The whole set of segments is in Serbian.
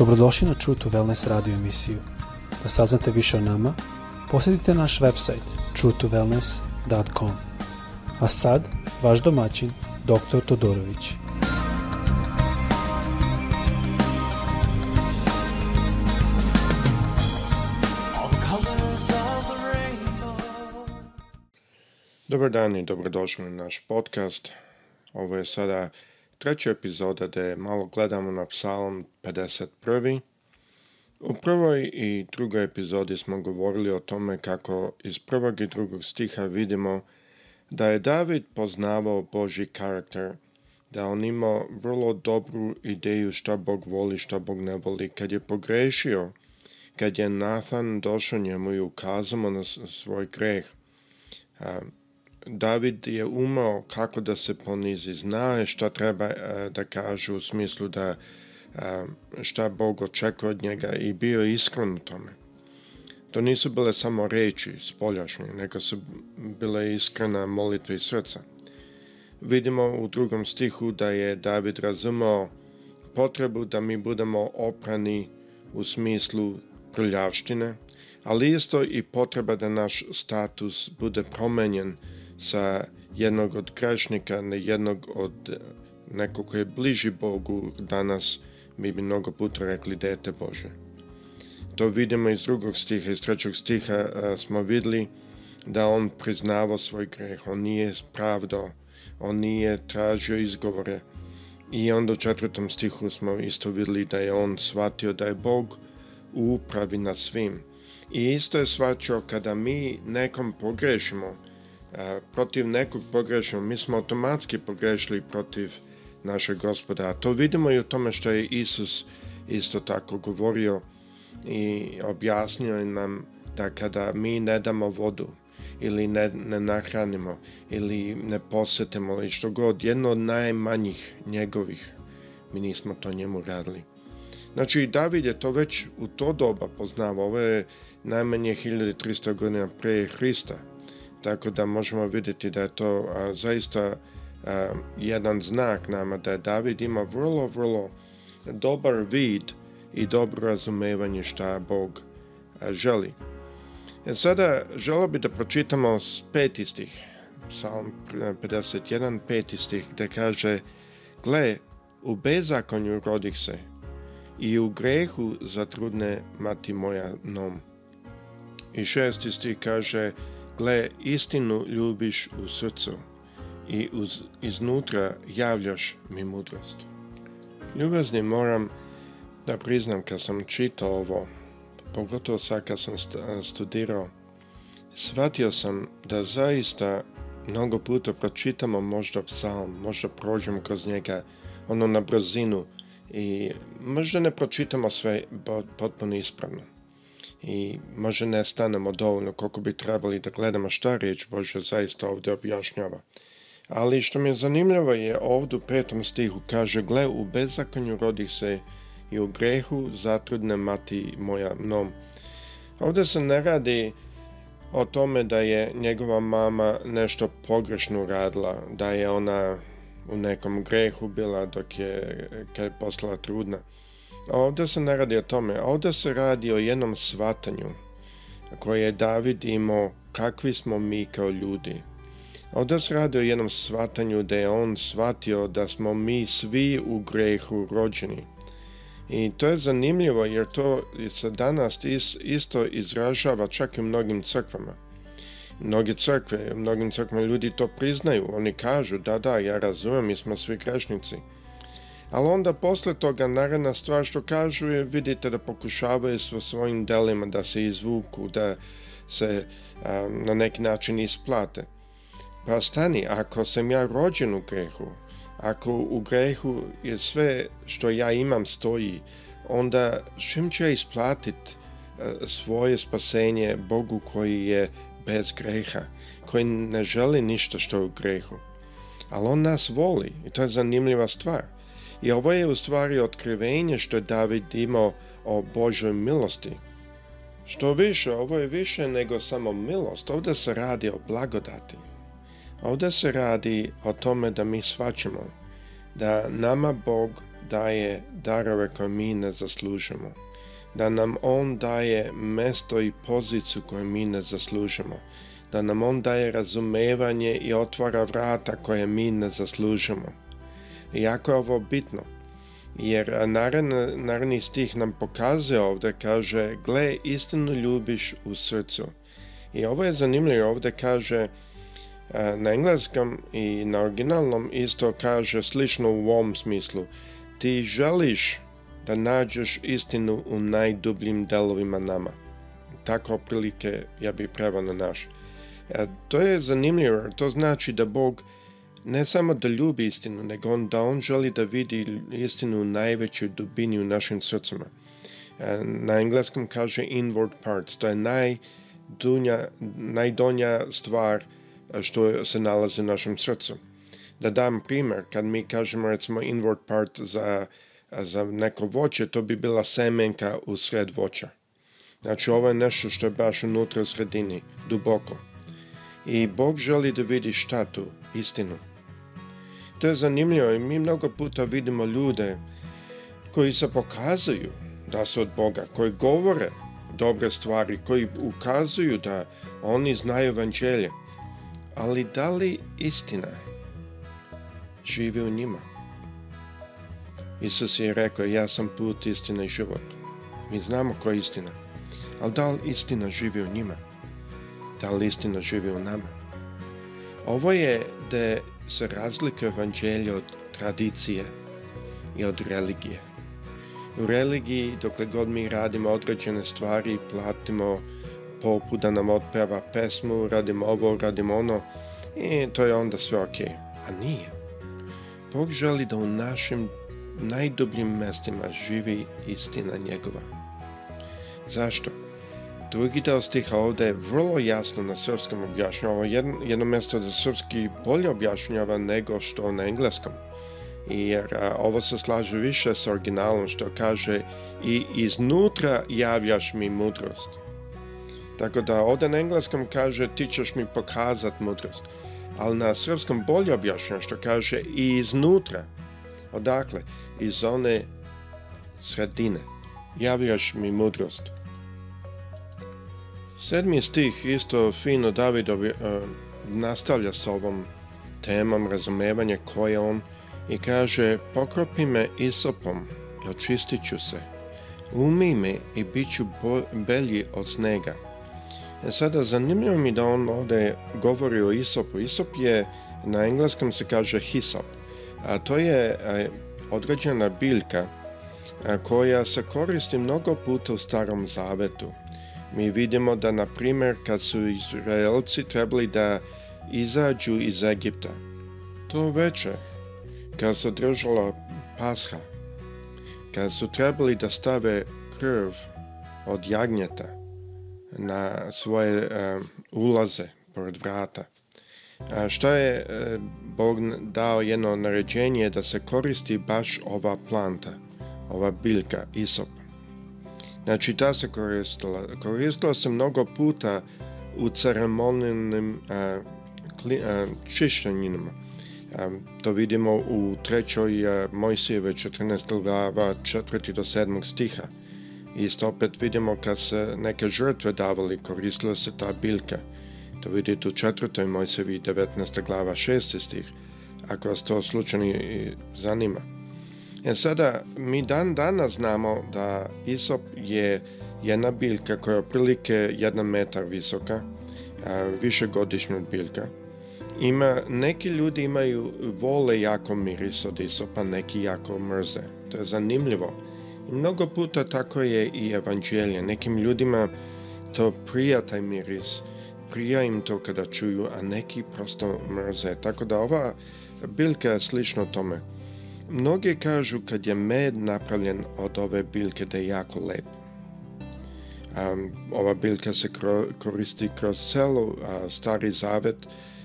Dobrodošli na True to Wellness radio emisiju. Da saznate više o nama, posjetite naš website truetowellness.com. A sad, vaš domaćin, dr. Todorović. Dobar dan i dobrodošli na naš podcast. Ovo je sada treća epizoda da je malo gledamo na psalm 51. U prvoj i drugoj epizodi smo govorili o tome kako iz prvog i drugog stiha vidimo da je David poznavao Boži karakter, da on imao vrlo dobru ideju šta Bog voli, šta Bog ne voli. Kad je pogrešio, kad je Nathan došao njemu i ukazao na svoj greh, David je umao kako da se ponizi, zna je šta treba e, da kaže u smislu da e, šta Bog očekuje od njega i bio je iskren u tome. To nisu bile samo reči spoljašnje, neka su bile iskrena molitva i srca. Vidimo u drugom stihu da je David razumao potrebu da mi budemo oprani u smislu prljavštine, ali isto i potreba da naš status bude promenjen sa jednog od krašnika na jednog od e, nekog koji je bliži Bogu danas mi bi mnogo puta rekli dete Bože. To vidimo iz drugog stiha, iz trećeg stiha a, e, smo videli da on priznavao svoj greh, on nije pravdao, on nije tražio izgovore. I onda u četvrtom stihu smo isto videli da je on shvatio da je Bog u upravi na svim. I isto je shvaćao kada mi nekom pogrešimo, protiv nekog pogrešimo, mi smo automatski pogrešili protiv našeg gospoda. A to vidimo i u tome što je Isus isto tako govorio i objasnio nam da kada mi ne damo vodu ili ne, ne nahranimo ili ne posetimo ili što god, jedno od najmanjih njegovih, mi nismo to njemu radili. Znači, i David je to već u to doba poznavao, ovo je najmanje 1300 godina pre Hrista, Tako da možemo videti da je to a, zaista a, jedan znak nama da je David ima vrlo, vrlo dobar vid i dobro razumevanje šta Bog a, želi. E sada želo bi da pročitamo peti stih, Psalm 51, e, peti stih, gde kaže Gle, u bezakonju rodih se i u grehu zatrudne mati moja nom. I šesti stih kaže Gle, istinu ljubiš u srcu i uz, iznutra javljaš mi mudrost. Ljubazni moram da priznam kad sam čitao ovo, pogotovo sad kad sam studirao, shvatio sam da zaista mnogo puta pročitamo možda psalm, možda prođemo kroz njega, ono na brzinu i možda ne pročitamo sve potpuno ispravno i može ne stanemo dovoljno koliko bi trebali da gledamo šta riječ Božja zaista ovde objašnjava. Ali što mi je zanimljivo je ovdje u petom stihu kaže Gle, u bezakanju rodi se i u grehu zatrudne mati moja mnom. Ovde se ne radi o tome da je njegova mama nešto pogrešno radila, da je ona u nekom grehu bila dok je, kad je postala trudna ovde se ne radi o tome, ovde se radi o jednom svatanju koje je David imao kakvi smo mi kao ljudi. Ovde se radi o jednom svatanju da je on svatio da smo mi svi u grehu rođeni. I to je zanimljivo jer to se danas isto izražava čak i u mnogim crkvama. Mnoge crkve, mnogim crkvama ljudi to priznaju, oni kažu da da, ja razumem, mi smo svi grešnici. Ali onda posle toga naredna stvar što kažu je vidite da pokušavaju svo svojim delima da se izvuku, da se a, na neki način isplate. Pa stani, ako sam ja rođen u grehu, ako u grehu je sve što ja imam stoji, onda čim ću ja isplatiti svoje spasenje Bogu koji je bez greha, koji ne želi ništa što je u grehu. Ali on nas voli i to je zanimljiva stvar. I ovo je u stvari otkrivenje što je David imao o Božoj milosti. Što više, ovo je više nego samo milost. Ovdje se radi o blagodati. Ovdje se radi o tome da mi svačimo da nama Bog daje darove koje mi ne zaslužimo. Da nam On daje mesto i poziciju koju mi ne zaslužimo. Da nam On daje razumevanje i otvara vrata koje mi ne zaslužimo. Jako je ovo bitno, jer naredni stih nam pokazuje ovde, kaže, gle, istinu ljubiš u srcu. I ovo je zanimljivo, ovde kaže, na engleskom i na originalnom isto kaže slično u ovom smislu. Ti želiš da nađeš istinu u najdubljim delovima nama. Tako prilike ja bih prevao na naš. E, to je zanimljivo, to znači da Bog ne samo da ljubi istinu, nego on, da on želi da vidi istinu u najvećoj dubini u našim srcima. E, na engleskom kaže inward parts, to je najdunja, najdonja stvar što se nalazi u našem srcu. Da dam primer, kad mi kažemo recimo inward part za, za neko voće, to bi bila semenka u sred voća. Znači ovo je nešto što je baš unutra u sredini, duboko. I Bog želi da vidi šta tu, istinu. To je zanimljivo i mi mnogo puta vidimo ljude koji se pokazuju da su od Boga, koji govore dobre stvari, koji ukazuju da oni znaju evanđelje. Ali da li istina živi u njima? Isus je rekao, ja sam put, istina i život. Mi znamo koja je istina. Ali da li istina živi u njima? Da li istina živi u nama? Ovo je da se razlika evanđelje od tradicije i od religije. U religiji, dokle god mi radimo određene stvari, platimo popu da nam otpeva pesmu, radimo ovo, radimo ono, i to je onda sve ok. A nije. Bog želi da u našim najdubljim mestima živi istina njegova. Zašto? Drugi deo stiha ovde je vrlo jasno na srpskom objašnjava. Ovo jedno, jedno mjesto za srpski bolje objašnjava nego što na engleskom. Jer a, ovo se slaže više sa originalom što kaže i iznutra javljaš mi mudrost. Tako da ovdje na engleskom kaže ti ćeš mi pokazat mudrost. Ali na srpskom bolje objašnjava što kaže i iznutra. Odakle? Iz one sredine. Javljaš mi mudrost. Sedmi stih isto fino David uh, e, nastavlja sa ovom temom razumevanje koje on i kaže pokropi me isopom i očistit ću se. Umi me i bit ću belji od snega. E sada zanimljivo mi da on ovde govori o isopu. Isop je na engleskom se kaže hisop. A to je a, e, određena biljka a, e, koja se koristi mnogo puta u starom zavetu. Mi vidimo da, na primer, kad su Izraelci trebali da izađu iz Egipta, to veče, kad se održala pasha, kad su trebali da stave krv od jagnjeta na svoje uh, ulaze pored vrata, a šta je e, Bog dao jedno naređenje da se koristi baš ova planta, ova biljka, isop. Znači, ta se koristila. Koristila se mnogo puta u ceremonijnim čišćenjima. A, to vidimo u trećoj Mojsijeve 14. glava 4. do 7. stiha. Isto opet vidimo kad se neke žrtve davali, koristila se ta biljka. To vidite u četvrtoj Mojsevi 19. glava 6. stih, ako vas to slučajno zanima. E sada, mi dan dana znamo da isop je jedna biljka koja je otprilike jedan metar visoka, višegodišnja biljka. Ima, neki ljudi imaju, vole jako miris od isopa, neki jako mrze. To je zanimljivo. Mnogo puta tako je i evanđelje. Nekim ljudima to prija taj miris, prija im to kada čuju, a neki prosto mrze. Tako da ova biljka je slično tome. Mnoge kažu kad je med napravljen od ove biljke da je jako lep. Um, ova biljka se kro, koristi kroz celu a, stari zavet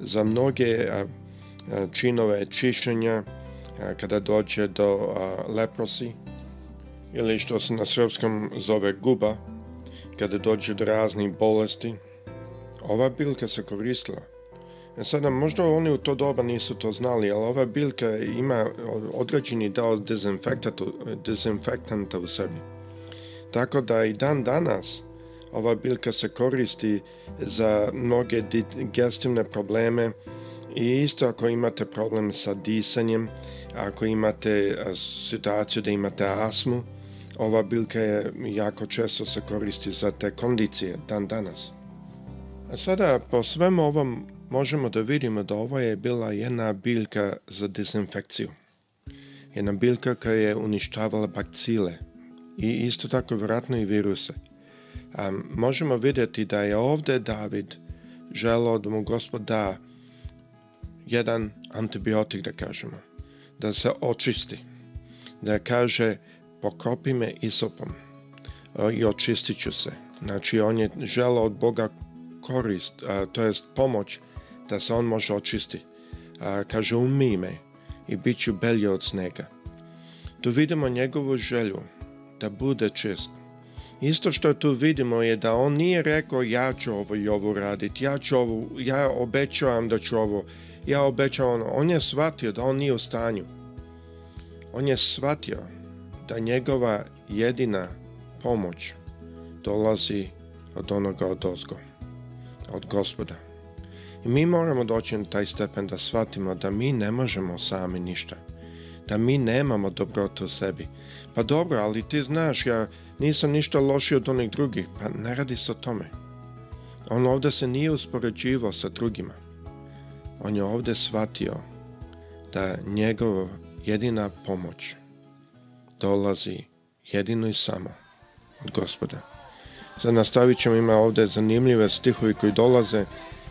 za mnoge a, činove čišćenja a, kada dođe do leprosi ili što se na srpskom zove guba kada dođe do raznih bolesti. Ova biljka se koristila. E sada, možda oni u to doba nisu to znali, ali ova biljka ima određeni deo dezinfektanta u sebi. Tako da i dan danas ova biljka se koristi za mnoge digestivne probleme i isto ako imate problem sa disanjem, ako imate situaciju da imate asmu, ova biljka je jako često se koristi za te kondicije dan danas. A sada po svemu ovom možemo da vidimo da ovo je bila jedna biljka za dezinfekciju. Jedna biljka koja je uništavala bakcile i isto tako vjerojatno i viruse. A, možemo vidjeti da je ovde David želao da mu gospod da jedan antibiotik da kažemo, da se očisti, da kaže pokopi me isopom i očistit ću se. Znači on je želao od Boga korist, a, to jest pomoć da se on može očisti. A, kaže, umi me i bit ću belje od snega. Tu vidimo njegovu želju da bude čist. Isto što tu vidimo je da on nije rekao ja ću ovo i ovo raditi, ja, ću ovo, ja obećavam da ću ovo, ja obećavam ono. On je shvatio da on nije u stanju. On je shvatio da njegova jedina pomoć dolazi od onoga od ozgo, od gospoda. Mi moramo doći na taj stepen da shvatimo da mi ne možemo sami ništa, da mi nemamo dobrote u sebi. Pa dobro, ali ti znaš, ja nisam ništa loši od onih drugih, pa ne radi se o tome. On ovde se nije uspoređivao sa drugima. On je ovde shvatio da njegova jedina pomoć dolazi jedino i samo od gospoda. Sad nastavit ćemo, ima ovde zanimljive stihovi koji dolaze,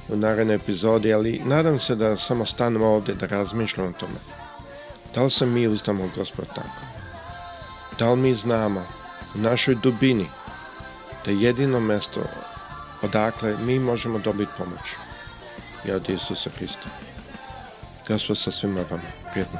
u narednoj epizodi, ali nadam se da samo stanem ovde da razmišljam o tome. Da li se mi uzdamo gospod tako? Da li mi znamo u našoj dubini da je jedino mesto odakle mi možemo dobiti pomoć je od Isusa Hrista. Gospod sa svima vama. Prijetno.